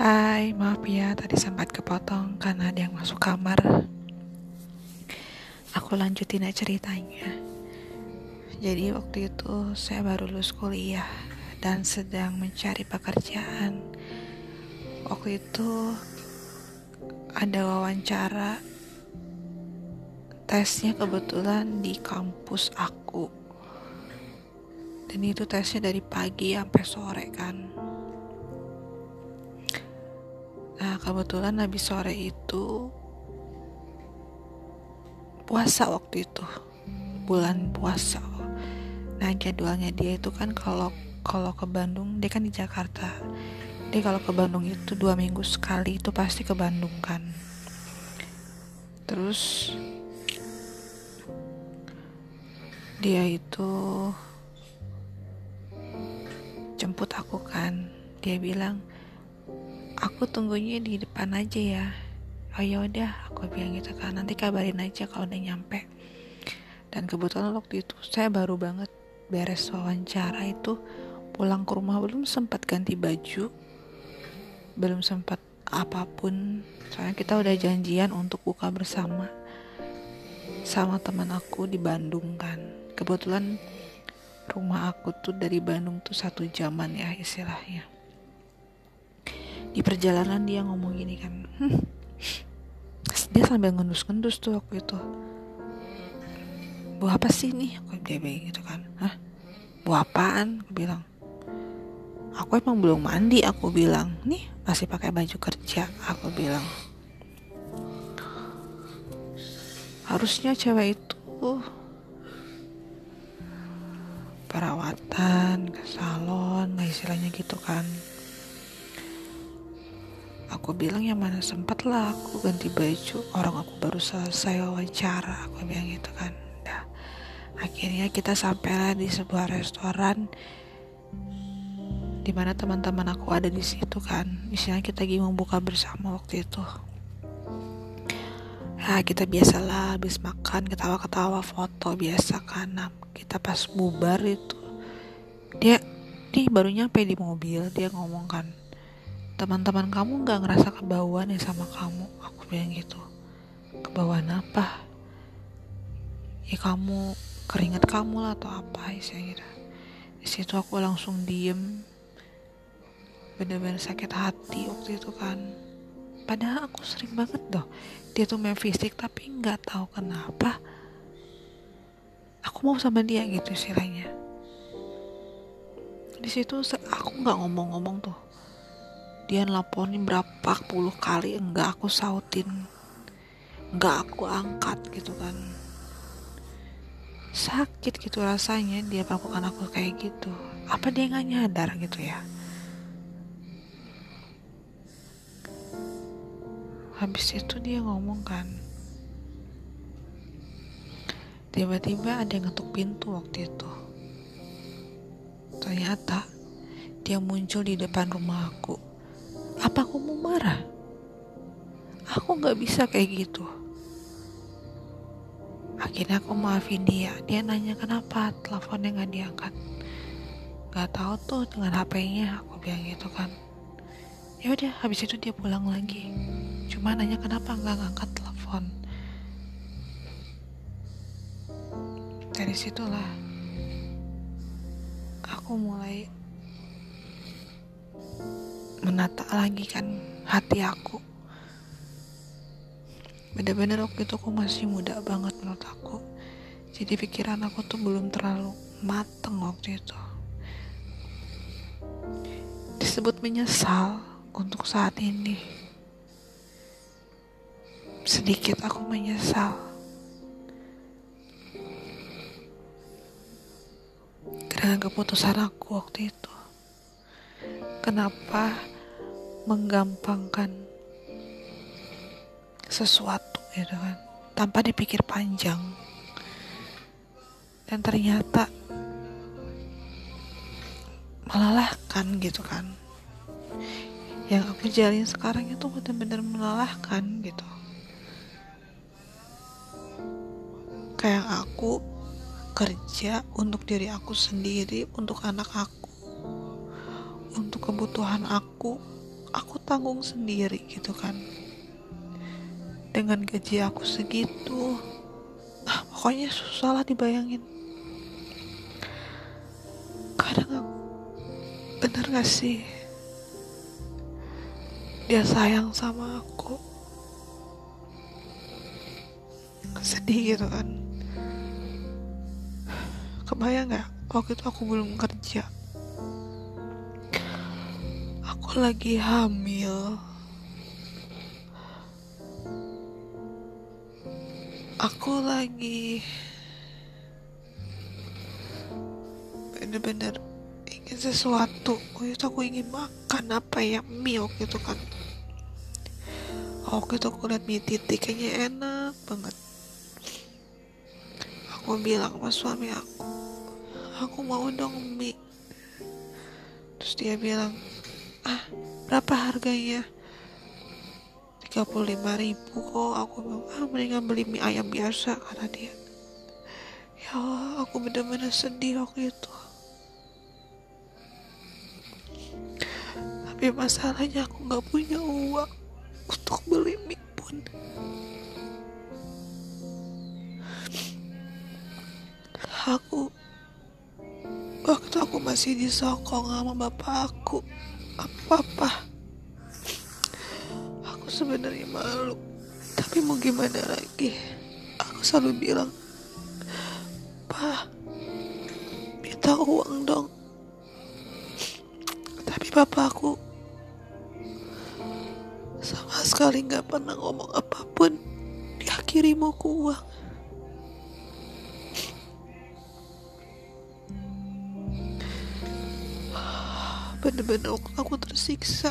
Hai, maaf ya tadi sempat kepotong karena ada yang masuk kamar. Aku lanjutin aja ceritanya. Jadi waktu itu saya baru lulus kuliah dan sedang mencari pekerjaan. Waktu itu ada wawancara tesnya kebetulan di kampus aku dan itu tesnya dari pagi sampai sore kan Nah kebetulan habis sore itu puasa waktu itu bulan puasa. Nah jadwalnya dia itu kan kalau kalau ke Bandung dia kan di Jakarta. Dia kalau ke Bandung itu dua minggu sekali itu pasti ke Bandung kan. Terus dia itu jemput aku kan. Dia bilang aku tunggunya di depan aja ya. Oh ya udah aku bilang gitu kan. Nanti kabarin aja kalau udah nyampe. Dan kebetulan waktu itu saya baru banget beres wawancara itu. Pulang ke rumah belum sempat ganti baju. Belum sempat apa pun. Soalnya kita udah janjian untuk buka bersama sama teman aku di Bandung kan. Kebetulan rumah aku tuh dari Bandung tuh satu jaman ya istilahnya di perjalanan dia ngomong gini kan. Hm. dia sambil ngendus-ngendus tuh waktu itu. Buah apa sih nih aku bilang gitu kan. Hah? Buah apaan? Aku bilang. Aku emang belum mandi aku bilang. Nih masih pakai baju kerja aku bilang. Harusnya cewek itu perawatan ke salon nah istilahnya gitu kan Aku bilang ya mana sempet lah aku ganti baju orang aku baru selesai wawancara aku bilang gitu kan. Nah, akhirnya kita sampailah di sebuah restoran di mana teman-teman aku ada di situ kan. Misalnya kita lagi membuka bersama waktu itu. Ya kita biasalah habis makan ketawa-ketawa foto biasa kan. Nah, kita pas bubar itu dia dia baru nyampe di mobil dia ngomong kan teman-teman kamu nggak ngerasa kebauan ya sama kamu? Aku bilang gitu. Kebauan apa? Ya kamu keringat kamu lah atau apa ya saya kira. Di situ aku langsung diem. Bener-bener sakit hati waktu itu kan. Padahal aku sering banget doh dia tuh main fisik tapi nggak tahu kenapa. Aku mau sama dia gitu istilahnya. Di situ aku nggak ngomong-ngomong tuh dia nelponin berapa puluh kali enggak aku sautin enggak aku angkat gitu kan. Sakit gitu rasanya dia melakukan aku kayak gitu. Apa dia nggak nyadar gitu ya? Habis itu dia ngomong kan tiba-tiba ada yang ngetuk pintu waktu itu. Ternyata dia muncul di depan rumah aku apa aku mau marah? Aku gak bisa kayak gitu. Akhirnya aku maafin dia. Dia nanya kenapa teleponnya gak diangkat. Gak tahu tuh dengan HP-nya. Aku bilang gitu kan. Ya udah, habis itu dia pulang lagi. Cuma nanya kenapa nggak ngangkat telepon. Dari situlah aku mulai menata lagi kan hati aku. Bener-bener waktu itu aku masih muda banget menurut aku. Jadi pikiran aku tuh belum terlalu mateng waktu itu. Disebut menyesal untuk saat ini. Sedikit aku menyesal. Dengan keputusan aku waktu itu kenapa menggampangkan sesuatu gitu kan? Tanpa dipikir panjang. Dan ternyata melelahkan gitu kan? Yang aku jalin sekarang itu benar-benar melelahkan gitu. Kayak aku kerja untuk diri aku sendiri untuk anak aku kebutuhan aku aku tanggung sendiri gitu kan. Dengan gaji aku segitu ah, pokoknya susah lah dibayangin. Kadang aku bener gak sih? Dia sayang sama aku. Sedih gitu kan. Kebayang gak? Waktu itu aku belum kerja aku lagi hamil. Aku lagi bener-bener ingin sesuatu. Waktu itu aku ingin makan apa ya? Mie waktu itu kan. Waktu itu aku lihat mie titik kayaknya enak banget. Aku bilang sama suami aku aku mau dong mie terus dia bilang ah berapa harganya? 35 ribu kok. Aku bilang ah mendingan beli mie ayam biasa kata dia. Ya Allah aku bener-bener sedih waktu itu. Tapi masalahnya aku gak punya uang untuk beli mie pun. Aku waktu aku masih disokong sama bapak aku apa apa sebenarnya malu. Tapi mau gimana lagi? Aku selalu bilang pak minta uang dong. Tapi papa aku sama sekali nggak pernah ngomong apa pun. Diakhiri mau uang bener-bener aku tersiksa.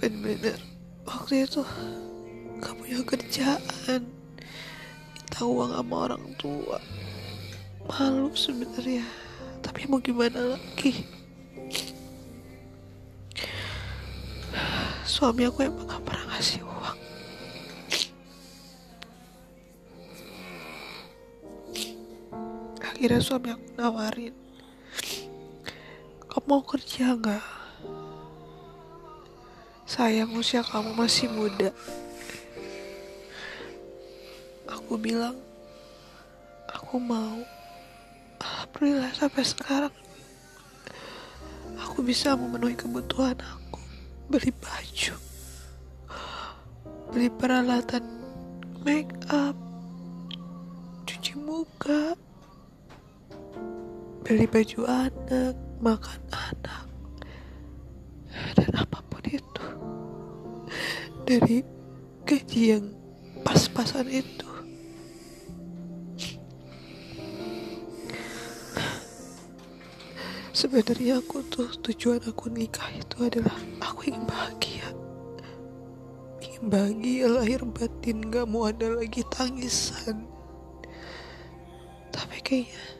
Bener-bener waktu itu gak punya kerjaan. Minta uang sama orang tua. Malu sebenarnya tapi mau gimana lagi? Suami aku emang gak pernah akhirnya suami aku nawarin kamu mau kerja nggak Sayang usia kamu masih muda. Aku bilang, aku mau. Alhamdulillah sampai sekarang aku bisa memenuhi kebutuhan aku. Beli baju, beli peralatan make up, cuci muka, beli baju anak, makan anak, dan apa pun itu. Dari gaji yang pas-pasan itu. Sebenarnya aku tuh tujuan aku nikah itu adalah aku ingin bahagia. Ingin bahagia lahir batin gak mau ada lagi tangisan. Tapi kayaknya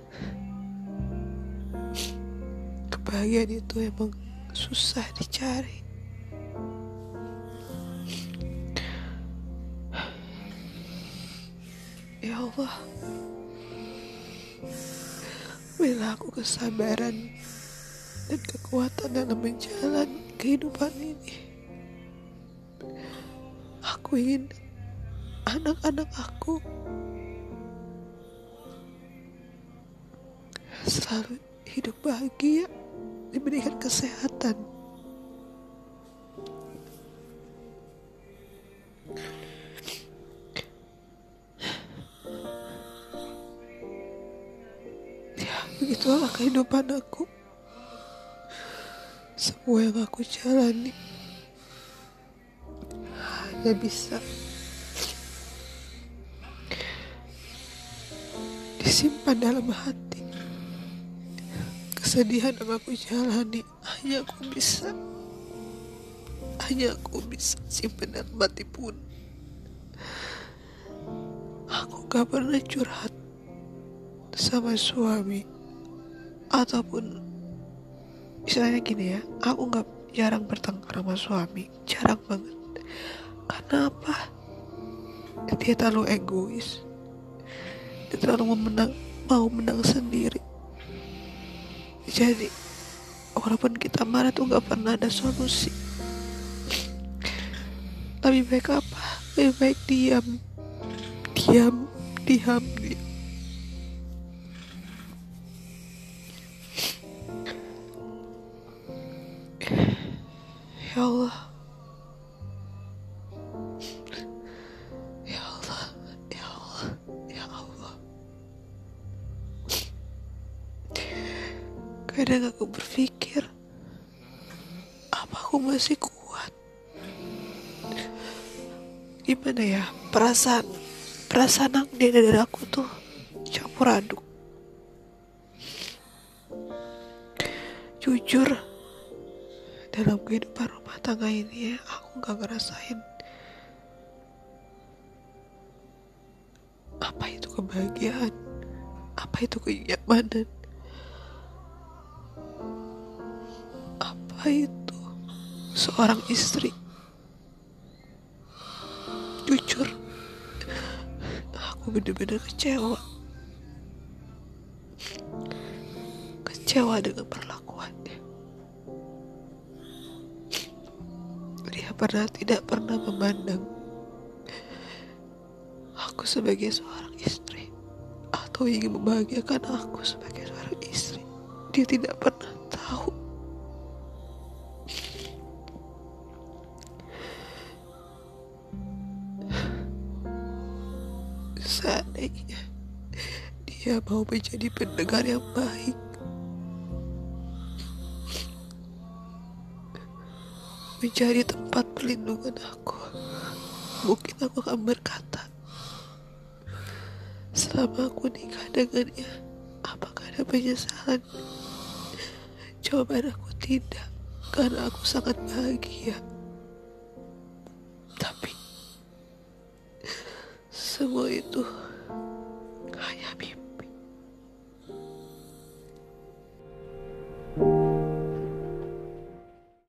kebahagiaan itu emang susah dicari Ya Allah Berilah aku kesabaran dan kekuatan dalam menjalani kehidupan ini. Aku ingin anak-anak aku selalu hidup bahagia, diberikan kesehatan. begitulah kehidupan aku semua yang aku jalani hanya bisa disimpan dalam hati kesedihan yang aku jalani hanya aku bisa. Hanya aku bisa simpan dalam hati pun. Aku gak pernah curhat sama suami. Ataupun misalnya gini ya aku nggak jarang bertengkar sama suami. Jarang banget. Karena apa? Dia terlalu egois. Dia terlalu memenang mau menang sendiri jadi walaupun kita marah tuh gak pernah ada solusi. Lebih baik apa? Lebih baik diam. Diam. Diam diam kadang aku berpikir apa aku masih kuat? Gimana ya perasaan perasaan aku dia dari aku tuh campur aduk. Jujur dalam kehidupan rumah tangga ini ya, aku gak ngerasain apa itu kebahagiaan apa itu kenyamanan apa itu seorang istri. Jujur aku benar-benar kecewa. Kecewa dengan perlakuannya. Dia pernah tidak pernah memandang aku sebagai seorang istri atau ingin membahagiakan aku sebagai seorang istri. Dia tidak pernah seandainya dia mau menjadi pendengar yang baik. Menjadi tempat perlindungan aku mungkin aku akan berkata selama aku nikah dengannya apakah ada penyesalan? Jawaban aku tidak karena aku sangat bahagia semua itu